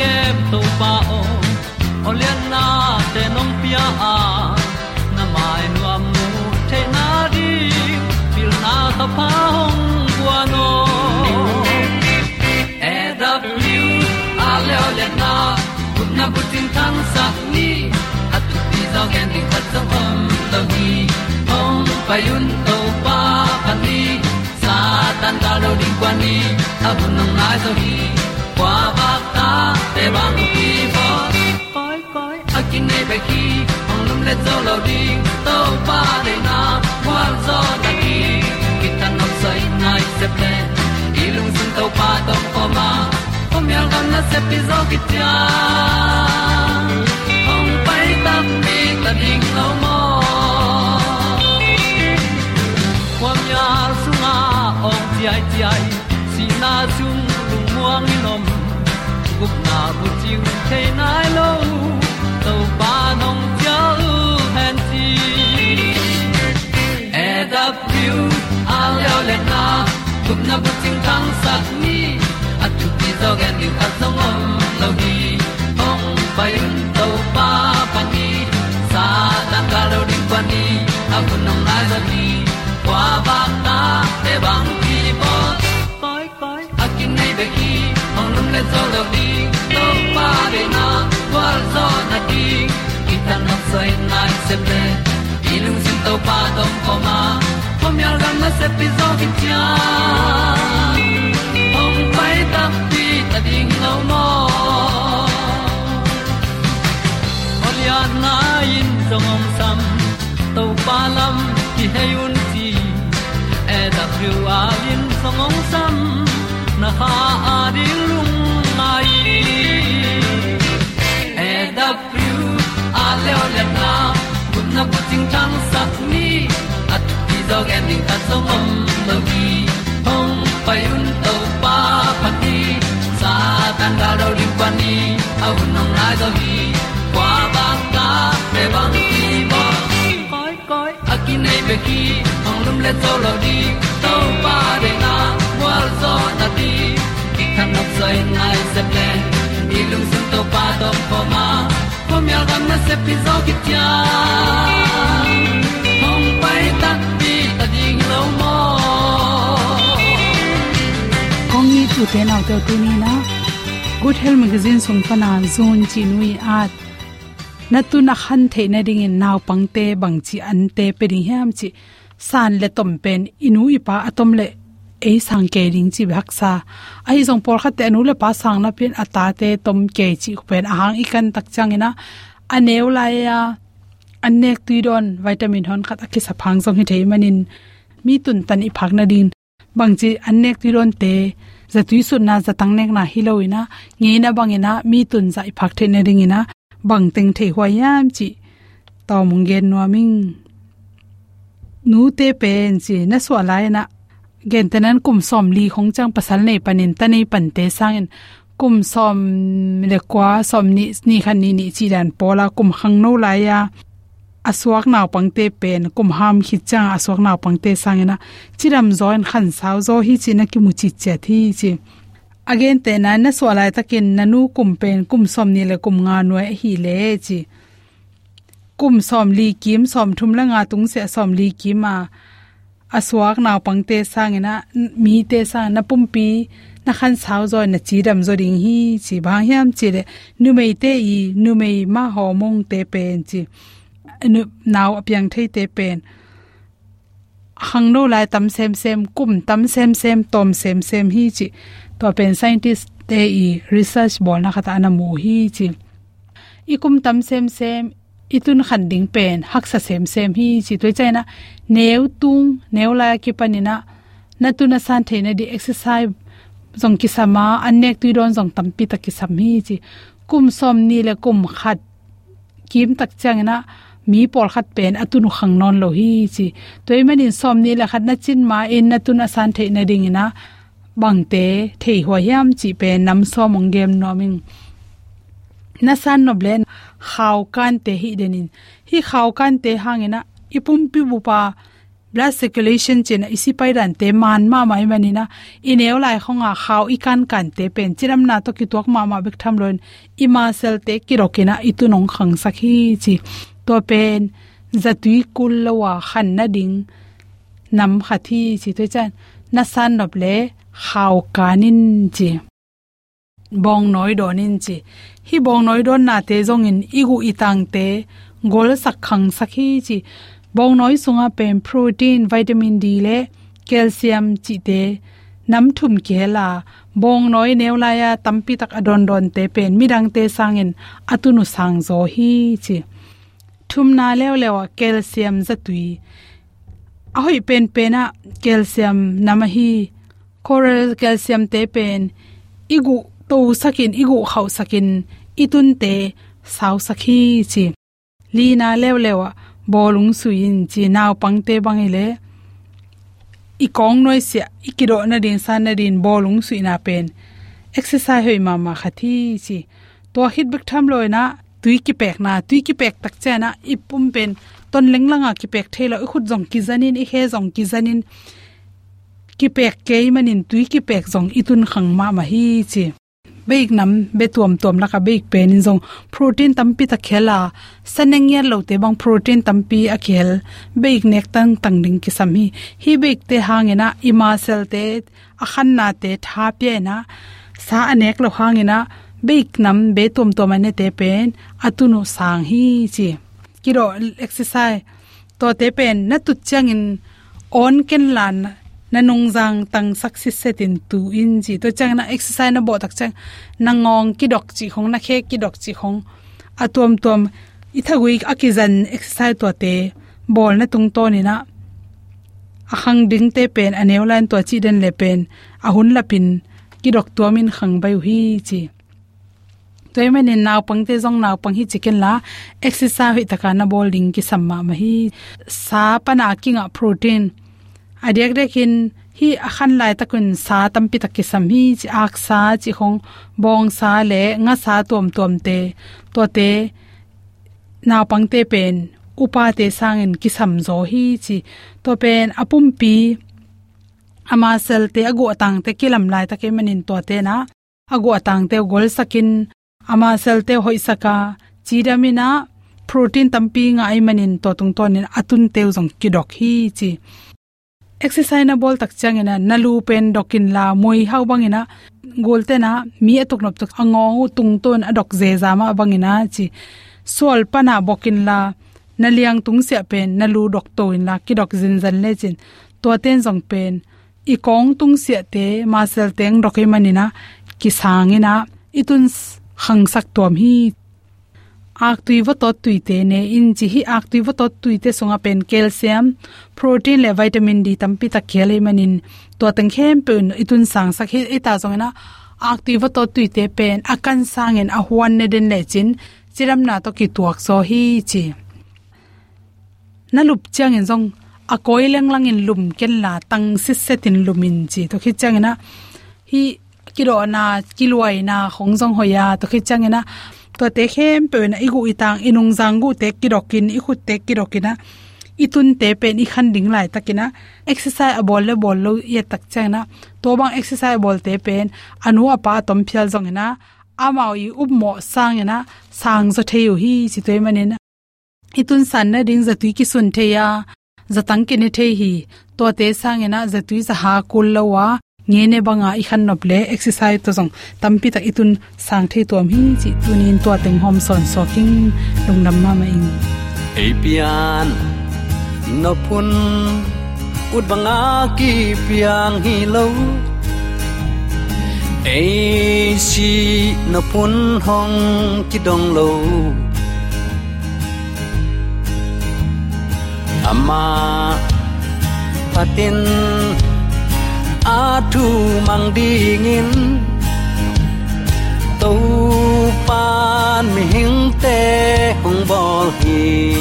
hong kem to pa o olian na te nong pia a. Na mai nu amu te na di, pil na ta pa hong bua no. E da blue a le le na kun na bu tin tan sa ni. At ti zo gen di khat sa om lo ni. Hong pa yun to pa pa ni. Sa tan da lo di kwa ni. A bu nong na zo hi kwa ba te bang ki bo koi koi a kin nei pe ki ong lum le zo lo di to pa de na kwa zo ta ki ki tan nok sai nai se ple i lung sun to pa to ko ma. Kom yal gam na se pi zo ki tia ong pai ta mi ta ding lo mo kwam su na ong ti ai ti ai. Si na chung lung muang ni nom gup na bu chiu thế nai lo tàu pa nong chia u han chi. E da piu a leo le na gup na bu chiu thang sat ni at tu ti zo gen di at song om lo ni ong pai un to pa pa ni. Sa tan ga lo ding pa ni. A bu nong lai za ni qua ba ta te bang ki bo le zo lo di to pa de na kwa zo na ti ki ta na sai nai se pe i lu sin to pa tom ko ma. Pom yal gam na se pi zo ki tia ong pai ta pi ta ding lo mo Olia na in zong ngom sam to pa lam ki hay un ti e da thru a in zong ngom sam na ha a di lung mai e da thru a le o le na kun na ko ting tang sat ni at ti dog ending ta zong om lo gi hong pai un to pa pa ti sa tan ga do ri pa ni au nong lai do gi kwa ba ta pe bang ki bo koi koi a ki nei pe ki ong lum le lo di to pa de na wa zo na di kan nok sai nai se ple ni lung sun to pa do po ma po mi al gam na se pi zo ki tia hong pai ta pi ta ding lo mo kong ni tu te nau te tu ni na good health magazine sung pana à, zone chi nui at na tu na khan the na ding in naw pangte bang chi an te pe ding ham chi. San le tom pen, inu ipa atom le ei sang ke ring chi bhak sa. Ai jong por khat te anu le pa sang na pin ata te tom ke chi pen ahang ikan tak chang ina. Aneu la e ya. Anek tuidon vitamin hon khat akhi sa phang jong hi thei manin. Mi tun tan i phak na din. Bang chi anek tuidon te. Za tui sun na za tang nek na hiloina nge na bangina mi tun za i phak the na ring ina. Bang teng the hwa yam chi. To mung gen no ming nu te pen chi na so lai e na gen tanan kum som li khong chang pasal nei panin ta nei pan te sangin. Kum som le kwa som ni ni khan ni ni chi dan pola kum hang no la ya. Aswak naw pangte pen kum ham hi cha aswak naw pangte sangena chiram join khan saw zo hi china ki mu chi che thi chi. Again, te na na swalai takin nanu kum pen kum som ni le kum nga no hi le chi. Kum som li kim, som thum la nga tung se, som li ki ma aswak naw pangte sangena mi te sang na pumpi na khan saw zo na chi dam zo ding hi, chi ba hiam chi le nu mei te i, nu mei ma ho mong te pen chi, nu naw apyang thei te pen. Hang no lai tam sem sem, kum tam sem sem, tom sem sem hi chi, to pen scientist te i research bol na khata na mu hi chi. Ikum tam sem sem itun khan ding pen haksa sem sem hi chi toi chai na neu tung, neu la ki panina na tu na san the na di exercise zong ki sama anek tu don zong tampi tak ki sam hi chi. Kum som ni le kum khat kim tak chang na, mi por khat pen atunu khang non lo hi chi. Toy manin som ni la khat na chin ma in na tu na san the na ding na, bang te thei ho yam chi pe nam so mong gem no ming na san no blen khaw kan te hi denin hi khaw kan te hangena ipum pi bu pa blood circulation chen isi pai ran te man ma mai mani na ineu lai khonga khaw i kan te pen. Chiram na to ki tok ma ma bek tham loin. Ima sel te ki rokina itu nong khang sakhi chi. To pen, zatui kul lawa khan na ding. Nam khathi chi to chan. Na san nop le khaw kanin chi. Bong noi donin chi. Hi bong noi don na te zong in igu itang te gol sak khang sakhi chi bong noi sunga pem protein, vitamin d le calcium chi te nam thum ke la. Bong noi neula ya tampi tak adon don te pen, midang te sangin atunu sang zo hi chi. Thum na lew lewa calcium zatui ahoi pen pena calcium namahi coral calcium te pen, igu to sakin, igu khau sakin, itun te sau sakhi chi. Lina lew lewa bolung suin chi naw pangte bangile i kong noi sia ikiro na din san na din bolung suina pen. Exercise hoi ma ma khathi chi. To hit bek tham loi na, tui ki pek na, tui ki pek tak cha na, ipum pen. Ton lenglanga ki pek thela i khut jong ki janin i he jong ki janin ki pek ke manin tui ki pek jong itun khang ma ma hi chi beik nam be tuam tuam laka beik pen in zong. Protein tampi ta khela. Saneng ya lo te bang protein tampi a khel. Beik nek tang tang ding ki sam hi. Hi beik te hangena ima sel te a khan na te tha pe na sa anek lo hangena beik nam be tuam tuam ane te pen atuno sang hi chi. Kiro exercise to te pen na tu changin on ken lan na nung jang tang success setin tu in ji. To chang na exercise na bo tak chang. Na ngong ki dok chi khong, na khe ki dok chi khong. Atom tom ithagui akizan exercise to te, bol na tung to ni na. Ahang ding te pen aneu line to chi den le pen. Ahun lapin ki dok to min khang bai hi chi. Toy men in naw pang te jong naw pang hi chicken la, exercise hi taka na bowling ki samma ma hi. Sa pana kinga protein adek dekin hi akhan lai takun sa tampi takki sam hi chi ak sa chi khong, bong sa le, nga sa tom tom te to te na pang te pen, upa te sangin ki sam zo. Hi chi to pen apum pi, ama sel te agu atang te kilam lai ta ke manin to te na. Agu atang te gol sakin, ama sel te hoi saka. Chidamina protein tampi nga ai manin to tung tonin atun teu jong kidok. Hi chi exercise na bol tak chang ina nalu pen, dokin la, moi hau bangina golte na, mi e atok nop tok, ango tung ton adok je bang ina chi. Sol pana bokin la naliang tung se pen nalu dok to in la, ki dok zin zan le chin. To ten jong pen, i kong tung se te, ma sel teng dokai manina ki sangina itun khang sak tom hi ak tui wa to ने इन ne in chi hi ak tui wa to tui te songa pen calcium, protein le vitamin d tampi ta khele manin. To tang khem pen itun sang sak he eta zong na ak tui wa to tui te pen, akan sang en a huan ne den le chin, chiram na to ki tuak so hi chi. Na lup chang en zong a koi leng lang in lum, ken la tang si setin lumin chi. To khi chang na hi kilo na kiloi na khong jong hoya, to khi chang na to te hem pe na igu itang inung zangu te kirokin i khut te kirokina itun te pen i khan ding lai takina. Exercise a bol le bol lo ye tak chana to bang exercise bol te pen anu apa tom phial jong na amao i up mo sang na sang zo theu hi si toy manin itun san na ding za tui ki sun the ya zatang ki ne the hi. To te sang za tui za ha kul lawa nge ne banga i khan nop le exercise to jong tampi tak itun sang the tom hi chi tunin to teng hom son soking lungnam ma ma ing apian no pun ut banga ki piang hi lo ai si no pun hong ki dong lo ama patin a thu mang dingin tàu pan mi te hong bol hi.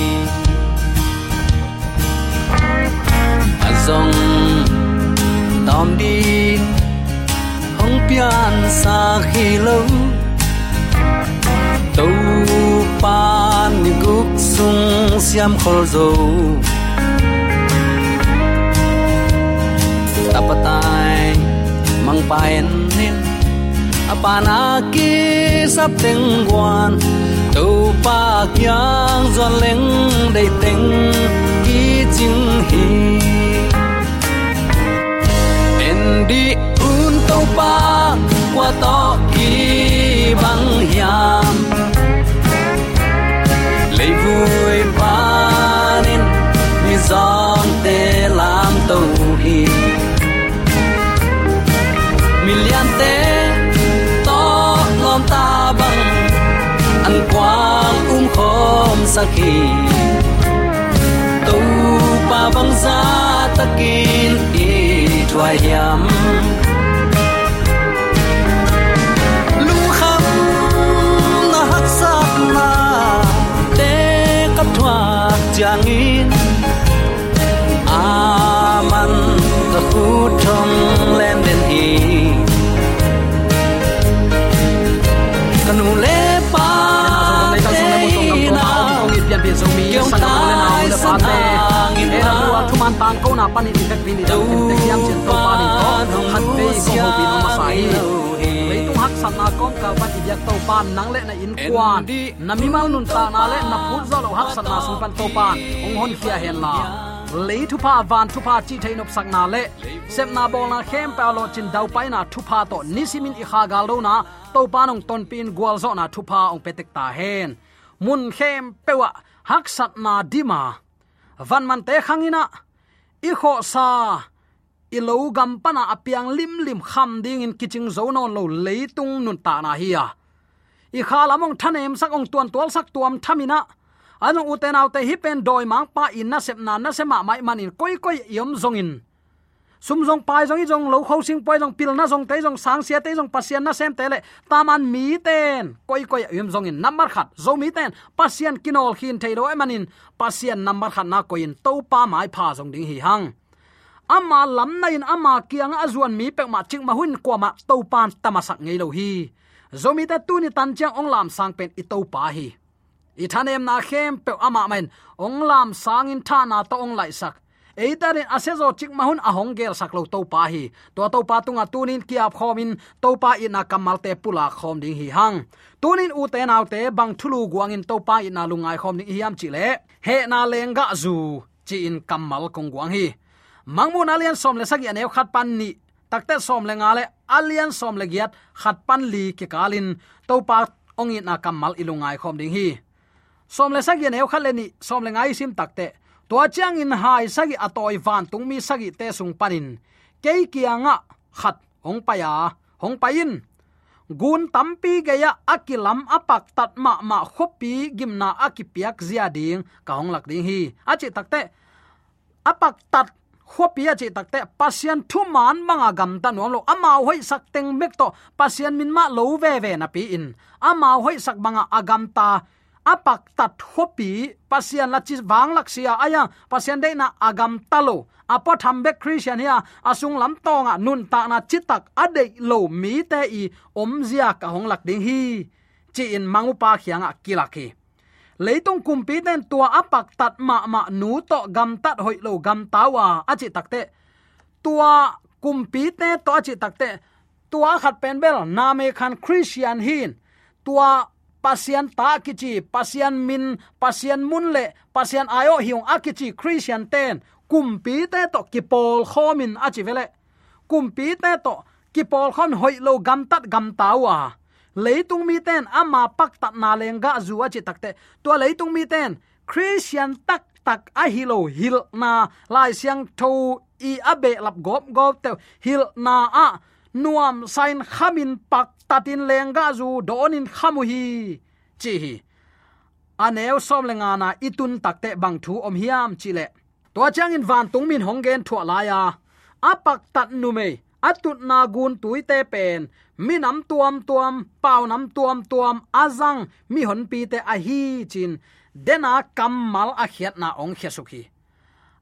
Azong zong tom din hong pian sa khi lo tàu pan mi guk sung siam khol zo tapatan paen nin à, apana à, ki sap teng guan tu pa kyang zon leng dei teng ki jing hi en di un to pa qua to khom sakhi to pa bang za takin i thua yam. Lu kham na hak sat na te kap thua chang i tang ko na pani ti tek vini dang te yam chen to pa ni to khat pe ko ho bi no ma sai le tu hak san na kom ka pa ti yak to pan nang le na in kwan na mi mal nun ta na le na phut zo lo hak san na sun pan to pan ong hon khia hen la le thu pa van thu pa chi thein op sak na le sep na bol na khem pa lo chin dau pai na thu pa to nisimin i kha gal lo na to pa nong ton pin gwal zo na thu pa ong petek ta hen mun khem pewa hak sat na dima van man te khangina i kho sa, i lo gam pana apiang lim lim kham ding in kiching zo non lo leitung nun ta na hi ya i kha lamong thanem sak ong tuan tol sak tuam thamina anu uten autte hi pen doi mang pa in na sep na na sema mai manin koi koi yom zongin sum jong pai jong i jong lo khau sing pai jong pil na jong te jong sang sia te jong pasian na sem te le taman mi ten koi koi yum jong in number khat. Zo mi ten pasian kinol khin thei do emanin pasian number khat na koin to pa mai pha jong ding hi hang. Ama lam na in ama kiang azuan mi pek ma ching ma hun kwa ma to pan tamasak ngei lo hi. Zomi ta tu ni tan chang ong lam sang pen i to pa hi. I thanem na khem pe ama men ong lam sang in tha na to ong lai sak eitarin asezo chik mahun ahong gel saklo to pa hi. To to pa tunga tunin kia khomin to pa ina kamalte pula khom ding hi hang. Tunin u te naw te bang thulu guangin to pa ina lungai khom ding hiam chi le. He na lenga zu, chi in kamal kong guang hi. Mangmun alian som le sagi anew khat pan ni. Takte som le ngale alian som le giat khat pan li ke kalin. To pa ong ina kamal ilungai khom ding hi. Som le sagi anew khat le ni, som le ngai sim takte tua chang in hai sagi atoi van tung mi sagi te sung panin. Ke kianga khat ong paya hong payin in. Gun tampi geya akilam apak tat ma ma khopi gimna akipiak zia ding, ka hong lak ding hi. Achi takte apak tat khopi achi takte pasian thu man manga gam ta no lo. Ama hoi sak teng mek to pasian min ma lo ve ve na pi in. Ama hoi sak manga agam ta apak tat hopi, pasian la chi wang laksia aya, pasian de na agam talo. Apo thambe christian ya asung lam tonga nun ta na chitak ade lo mi te i, om zia ka hong lak ding hi. Chi in mangu pa khianga kilaki leitung kumpi ten tua apak tat ma ma nu to gam tat hoi lo gam tawa, achi takte tua kumpi te to achi takte tua khat pen bel, na me khan christian hin. Tua pasian ta kichi pasian min, pasian munle pasian ayo hiung akichi christian ten, kumpi te to kipol khomin achi vele. Kumpi te to kipol khon hoi lo gam tat gam tawa leitung mi ten ama pak tat na lenga zu achi takte to leitung mi ten, christian tak tak a hilo hil na lai siang tho i abe lap gop gop te, hil na a nuam sain khamin pak tatin lenga zu donin khamu hi. Chi hi. Aneu som lenga na itun takte bang thu om hiam chile to chang in van tung min honggen thua la ya apak tat nu me atut na gun tuite pen. Mi nam tuam tuam, pau nam tuam tuam azang mi hon pi te a hi chin. Dena kamal a khiat na ong khia sukhi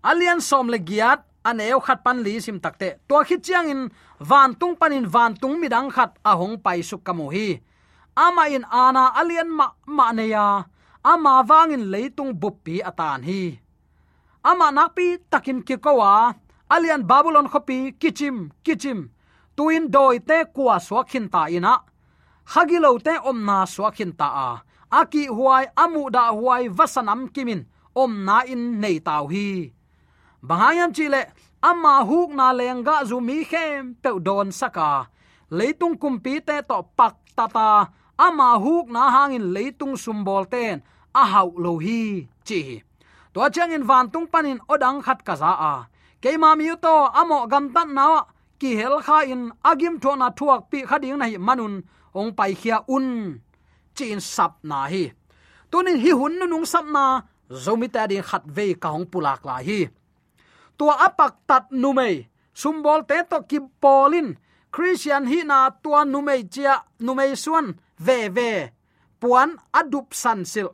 alian som le giat aneu khat pan li sim takte to khit chiang in van tung panin van tung midang khat a hong pai suk kamu hi. Ama in ana alien ma ma ne ya. Ama wangin leitung buppi atan hi. Ama nakpi takin ki kowa alian babylon khopi kichim kichim. Tuin doi te kwa swakhin ta ina. Hagilo te omna swakhin ta a. Aki huai amu da huai vasanam kimin. Om na in nei tau hi bangayam chile amma huk na lenga zu mi khem pe don saka. Leitung kumpi te to pak tata ama huk na hangin leitung sumbol ten a hau lo hi chi to chang in van tung panin odang khat kaza, a. Keima mi to amo gam tan na ki hel kha in agim thona thuak pi khading nai manun ong pai khia un chin sap na hi. Tunin hi hun nung sap na zomi ta din khat ve ka hong pulak la hi tua apak tat numei. Sumbol te to ki polin. Christian hi na tua numei chia numei suan. Ve ve. Puan adup san sil.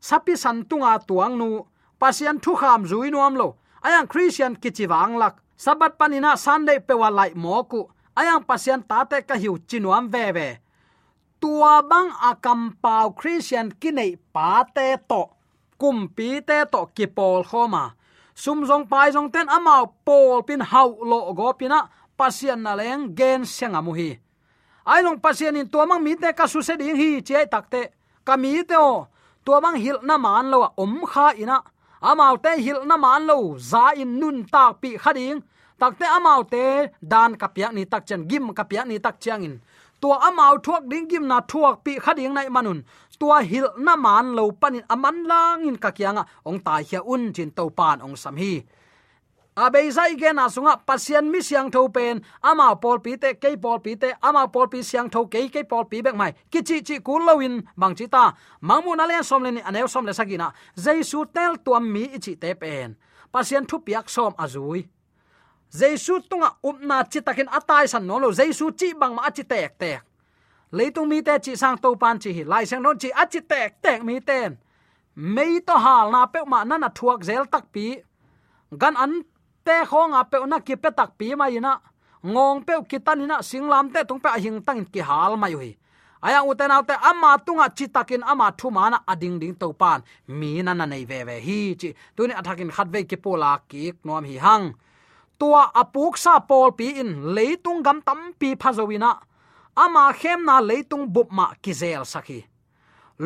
Sapi san tunga tuang nu. Pasian thu kham zui nuam lo. Ayang christian kichiwang lak. Sabat panina sunday pewa lai moku ayang pasian tate ka hiu chinuam ve ve. Tua bang akam pau christian kinei pa te to. Kumpi te to kipol khoma sum jong pai jong ten amao pol pin hau lo go pina pasian na leng gen senga mu hi. Ai long pasian in tua mang mi te ka su se ding hi che takte ka mi te o, tua mang hil na man lo om kha ina amao te hil na man lo za in nun ta pi khading takte amao te dan kapya ni tak chen, gim kapya ni tak chiang in. Tua amao thuak ding gim na thuak pi khading nai manun tua hil na man lo panin aman lang in kakianga ong tai hia un chin to pan ong sam hi. Abei zai ge na sunga pasien mi siang tho pen, ama pol pi te ke pol pi te, ama pol pi siang tho ke ke pol pi bek mai. Ki chi chi ku lowin bang chi ta. Mangmu na le som le ni anew som le sagina jaisu tel tuam mi chi te pen. Pasien thu piak som azui jaisu tunga upna chi takin atai san no lo. Jaisu chi bang ma chi tek tek leitung mi te chi sang to pan chi hi, lai sang non chi a chi tek tek mi ten. Mei to hal na pe ma na na thuak zel tak pi. Gan an te khong a pe na ki pe tak pi mai na ngong pe kitan ina singlam te tung pe hing tang ki hal mai hui aya uten autte amma tunga chitakin ama thu mana ading ding to pan. Mi na na nei ve ve hi chi. Tuni athakin khat ve ki pola ki nom hi hang. Tua apuk sa pol pi in leitung gam tam pi phazowina ama khem na leitung bup ma kizel sakhi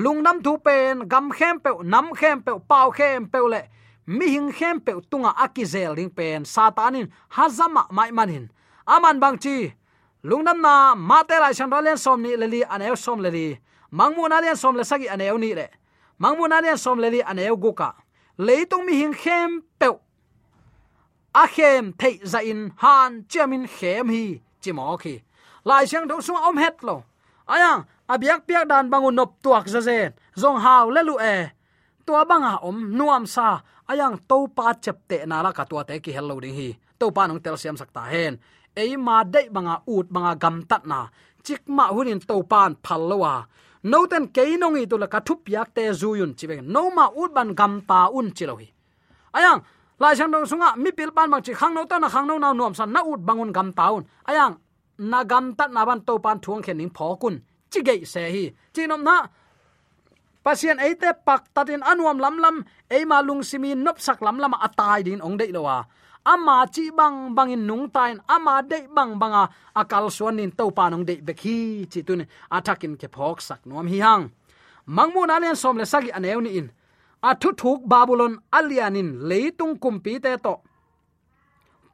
lungnam thu pen, gam khem pe nam khem pe pau khem pe le, mi hing khem pe tunga akizel ding pen satanin hazama mai manin aman bang chi lungnam na ma te lai chan len som ni leli an el som leli mangmu na len som le sagi el ni le. Mangmu na len som leli an el guka leitung mi hing khem pe a khem thei za in, han chemin khem hi chimo khi lai siang do sung om het lo. Aya abiak piak dan bangun nop tuak za zen. Zong haw le lu e. Tua banga om nuam sa. Ayang to pa chep te na la ka tua te ki hello ding hi. To pa nong tel siam sakta hen. Ei ma dei banga ut banga gam tat na. Chik ma hunin to pan phal lowa no ten ke nong i to la ka thup yak te zuyun chibe no ma ut ban gam ta un hi, ayang lai sang dong sunga mi pil pan mang chi khang no ta na khang no na nuam san na ut bangun gam taun ayang nagam tat na ban to pan thuang khen ning phokun chigei se hi. Chinom na, pasien eite pak tatin anuam lam lam eima lung simi nop sak lam lam atai din ong dei lowa. Ama chi bang bangin nung tain, ama dei bang banga akal suan nin to pa nong de bekhi chi tun atakin ke phok sak nuam hi hang. Mangmun alian som le sagi aneu ni in. A thu thuk babylon alianin leitung kumpi te to.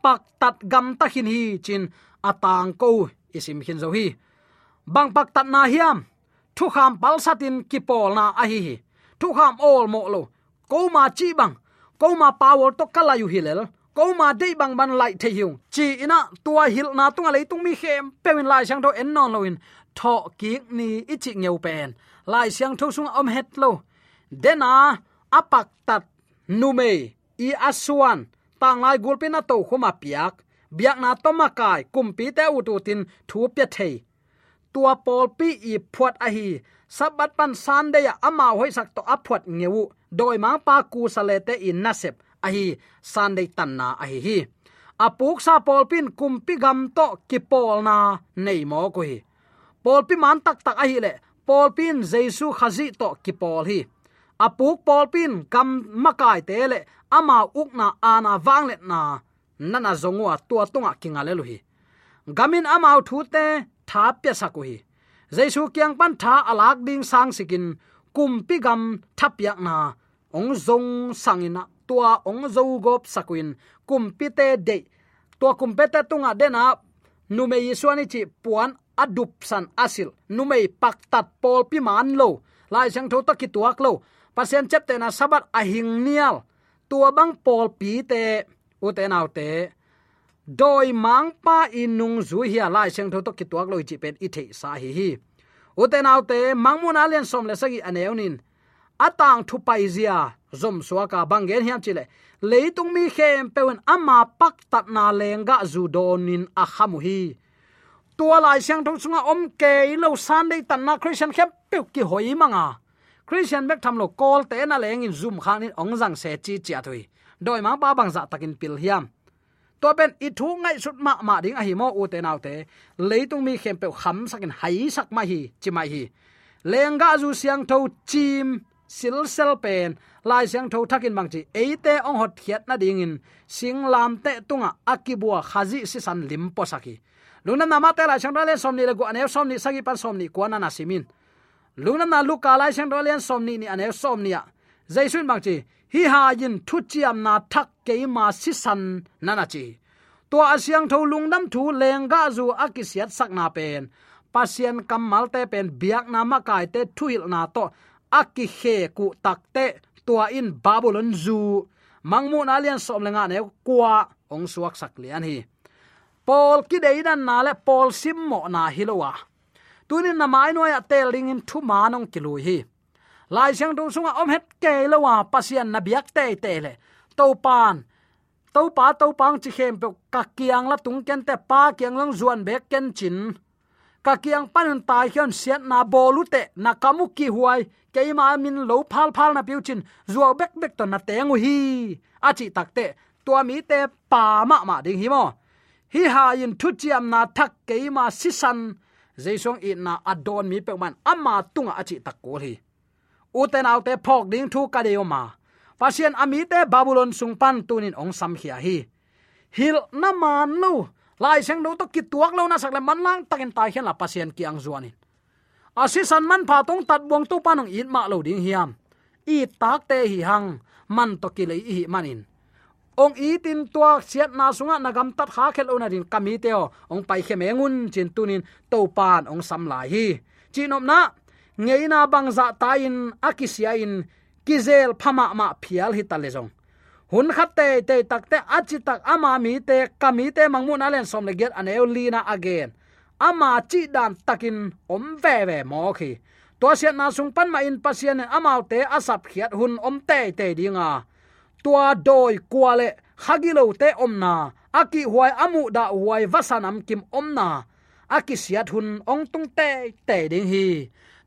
Pak tat gam ta hin hi, chin atang ko isim hin zo hi. Bang pak tat na hiam. Thu kham pal satin ki pol na a hi hi. Thu kham ol mo lo. Ko ma chi bang. Ko ma power to kala yu hilel ko ma dei bang ban lai the hiu. Chi ina tua hil na tunga le tung mi khem. Pewin lai sang do en non loin tho ki ni ichi ngeu pen. Lai siang tho sung om het lo. Dena apak tat nume i aswan tang lai gulpin na to khoma piak biak na toma kai kumpi te utu tin, thu pe thei. Tua pol pi i phuat a hi, sabat pan san de ya ama hoi sak to aphuat ngeu, doi ma pa ku sale te in nasep a hi, san de tan na a hi hi. Apuk sa pol pin, kumpi gam to ki pol na nei mo ko hi. Pol pi man tak tak a hi le pol pin jesu khazi to ki pol hi. Apuk pol pin kam makai te le, ama ukna ana wangle na nana zongwa tua tunga kinga le hi. Gamin amau thu te tha pya saku hi. Jaisu kyang pan tha alak ding sang sikin kumpi gam thapyak na. Ong zong sangina, tua ong zo gop sakuin kumpi te de. Tua kumpe te tunga dena nume yisuani chi puan adup san asil. Numei paktat pol pi man lo. Lai sang tho takki tuak lo. Pasien chep te na sabat ahing nial. Tua bang pol pi te u te nau te doi mang pa inung zu hi lai seng tho takki tuak lo chi pen i the sa hi hi. U te nau te mangmun alian som le sagi aneunin atang thu pai zia, zom suaka bangen hiam chile. Leitung mi khem pewen ama pak tat na lenga zu donin a khamu hi. Tua lai siang thong sunga om ke lo san dei tan na christian khep pe ki hoi manga. Christian bek tham lo call te na leng in zoom khang in ong jang se chi chi athui doi ma ba bang za dạ takin pil hiam. To ben i thu ngai sut ma ma ding a hi mo u te nau te leitung mi khem pe kham sakin hai sak ma hi chi mai hi lenga zu siang tho chim, sil sel pen. Lai siang tho thakin mang chi eite ong hot khiat na ding in. Sing lam te tunga akibua à, khazi si san lim po saki luna nama te lai som ni le gu ane somni sagi pan somni ko na simin luna na lu ka lai chang le som ni ane somnia jaisun à. mang chi hi ha yin thu chiam na thak ke ma si san nana chi. To asyang tho lungnam thu lenga zu akisiat sak na pen. Pasien kamal te pen biak na ma kai te thuil na to aki khe ku tak te tua in babylon zu. Mangmu na lian som lenga ne kwa ong suak sak lian hi. Paul ki dei dan na le Paul sim mo na hilowa. Tunin na mai no ya tel in thu manong kilui hi lai siang do sunga om het ke lawa pasian na biak te te le. To pan. To pa to pang chi khem pe ka kiang la tung ken te pa kiang lang zuan bek ken chin. Ka kiang panun tai hian siat na bolu te na kamu ki huai ke ma min lo phal phal na piu chin zuaw bek bek to na tengu hi. Đặc te, tua mi te pa ma ma ding hi mo. Hi ha in thu chiam na thak ke ma sisan jaisong i na adon mi pe man ama tunga achi tak ko hi uten autte phok ding thu ka deoma pasien ami te babylon sungpan tunin ong sam hia hi. Hil na man lo lai seng do to ki tuak lo na sak le man lang takin tai hian la pasien ki ang zuanin. Asisan man pha tong tat buang tu panong in ma lo ding hiam. I tak te hi hang. Man to ki le hi manin. Ong i tin tua siat na sunga nagam tat kha khel ona din kami teo ong pai khe mengun chin tunin to pan ong sam lai hi. Chinom na ngeina bangza bang akisia in kizel phama ma phial hi talejong hun khatte te takte achi tak ama mi te, kami te mangmun alen som le get aneu lina again. Ama chi dan takin om ve ve mo khi. To sian na sung pan ma in pasien amau te asap khiat hun om te te dinga. Tua doi kwale hagilo te omna aki huai amu da huai vasanam kim omna aki siat hun ong tung te te ding hi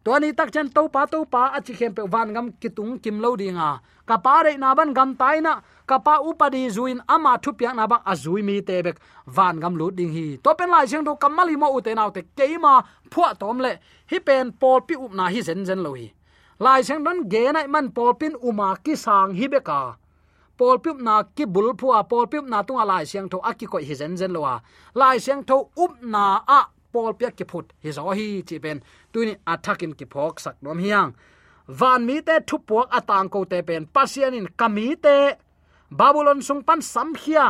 to ni tak chan to pa to pa achi khem pe van gam kitung kim lo dinga ka pa re na ban gam tai na, ka pa upadi zuin ama thu piak na ba azui mi te bek. Van gam lu ding hi. To pen lai jeng do kamali mo ute naw te keima phua tom le. Hi pen pol pi up na hi zen zen lo hi. Lai jeng don ge nai man pol pin uma ki sang hi beka pol piup na ki bul phua pol piup na tunga lai siang tho aki ko hi zen zen lowa lai siang tho up na a pol pia ki phut hi zo hi chi ben tuini attacking ki phok sak nom hiang. Van mi te thu puak atang ko te pen, pasian in kami te. Babylon sung pan sam khia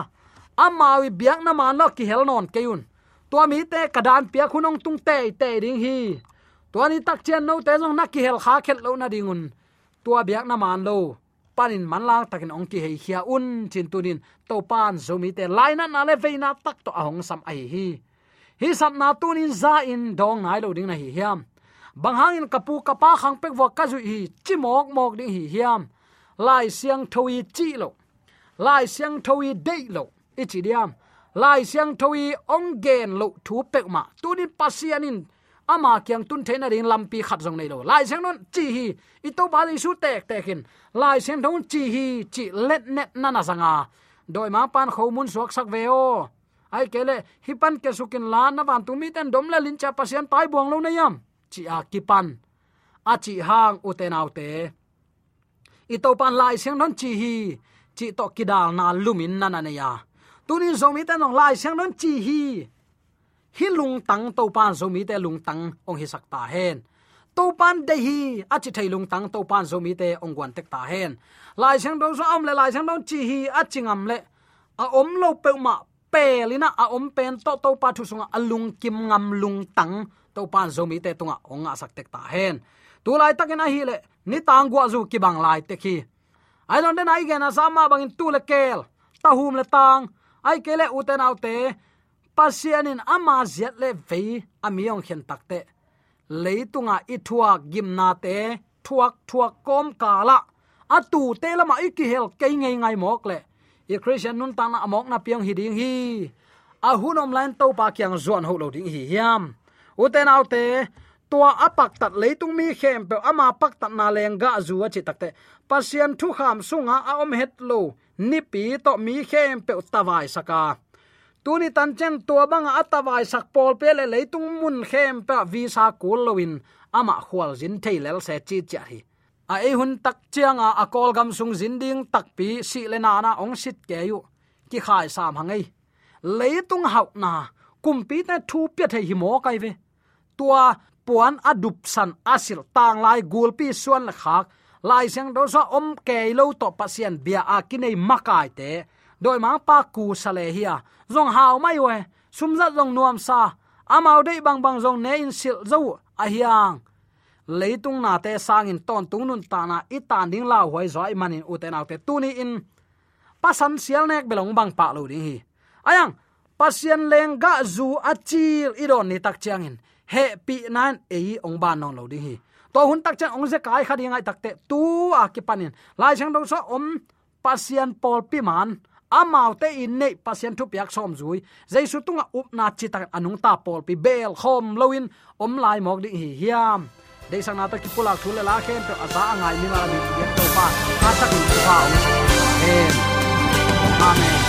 amawi biak na ma lo ki hel non keun tua mi te kadan pia khunong tung te te ding hi. Tua ni tak chen no te jong na ki hel kha khet lo na dingun tua biak na man lo. Panin manlang takin ongki hei khia un, chin tunin to pan zomi te laina na le veina tak to ahong sam ai hi hi sam na tunin za in dong nai lo ding na hi hiam. Bang in kapu kapa khang pek wa ka ju hi chi mok mok ding hi hiam. Lai siang thoi chi lo. Lai siang thoi dei lo. Ichi diam. Lai siang thoi ong gen lo thu pek ma. Tunin pasianin ama kyang tun thena ring lampi khat jong nei lo. Lai siang non chi hi. I to ba su tek tek in. Lai siang thon chi hi chi let net na na sanga doi ma pan khomun suak sak veo ai kele hi pan ke sukin lan na van tu mi ten dom la lin cha pasian pai buang lo na yam chi a à, ki pan a à, chi hang u te nau te i to pan lai siang non chi hi chi to kidal na lumin na na ne ya tunin zomi ten nong lai siang non chi hi hi lung tang to pan zomi te lung tang ong hi sak ta hen to pan de hi a chi thai lung tang to pan zomi te ong wan tek ta hen lai siang dong so am le lai siang dong chi hi a chingam le a om lo pe ma pe lina a om pen to to pa thu sunga alung kim ngam lung tang to pan zomi te tunga onga sak tek ta hen. Tu lai takin a hi le, ni tang gwa zu ki bang lai te khi. Ai lon den ai gena sama bangin tu le kel, ta hum le tang. Ai kele uten autte pasianin ama ziat le ve amiong khen takte leitunga ithua gimna te, thuak thuak kom kala atu te lama ikihel ke ngai ngai mok le i christian nun tang amok na piang hi ding hi. A hunom lan to pa kyang zon ho lo ding hi hiam. Uten autte tua apak tat leitung mi khem pe ama pak tat na lenga zuwa chi takte pasian thu kham sunga a om het lo, ni pi to mi khem pe tawai saka. Tuni tan chen tua bang atawai sak pol pe le leitung mun khem pe visa kul lowin ama khwal jin thailel se chi cha hi a e hun tak chianga a kol gam sung jin ding tak pi si le na na ong sit ke yu. Ki khai sam hangai leitung hau na kumpi na thu pya the hi mo kai ve. Tua puan adup san asil tang lai gulpi suan la khak. Lai seng do so om ke lo to pasien bia a kinai makai te. Doi ma pa ku sale hia zong hau mai we. Sum za zong nuam sa. Amau dei bang bang zong ne in sil zo a hiang leitung na te sang in ton tungnun ta na ita ding lao hoi zoi manin uten autte tuni in. Pasan sial nek belong bang pa lo ding hi. Ayang, pasien leng ga zu achil idon ni tak changin he pi nan e ong ban non lo ding hi. To hun tak chang ong ze kai khadi ngai takte tu a ki panin lai chang dong so om pasian pol pi man amau te in nei pasien thu piak som zui. Jaisu tunga up na chi tak anung ta pol pi bel khom loin om lai mok ding hi hiam de sang na ta ki pulak thule la khen to asa angai ni ma mi ge to pa ka tak ni pa om amen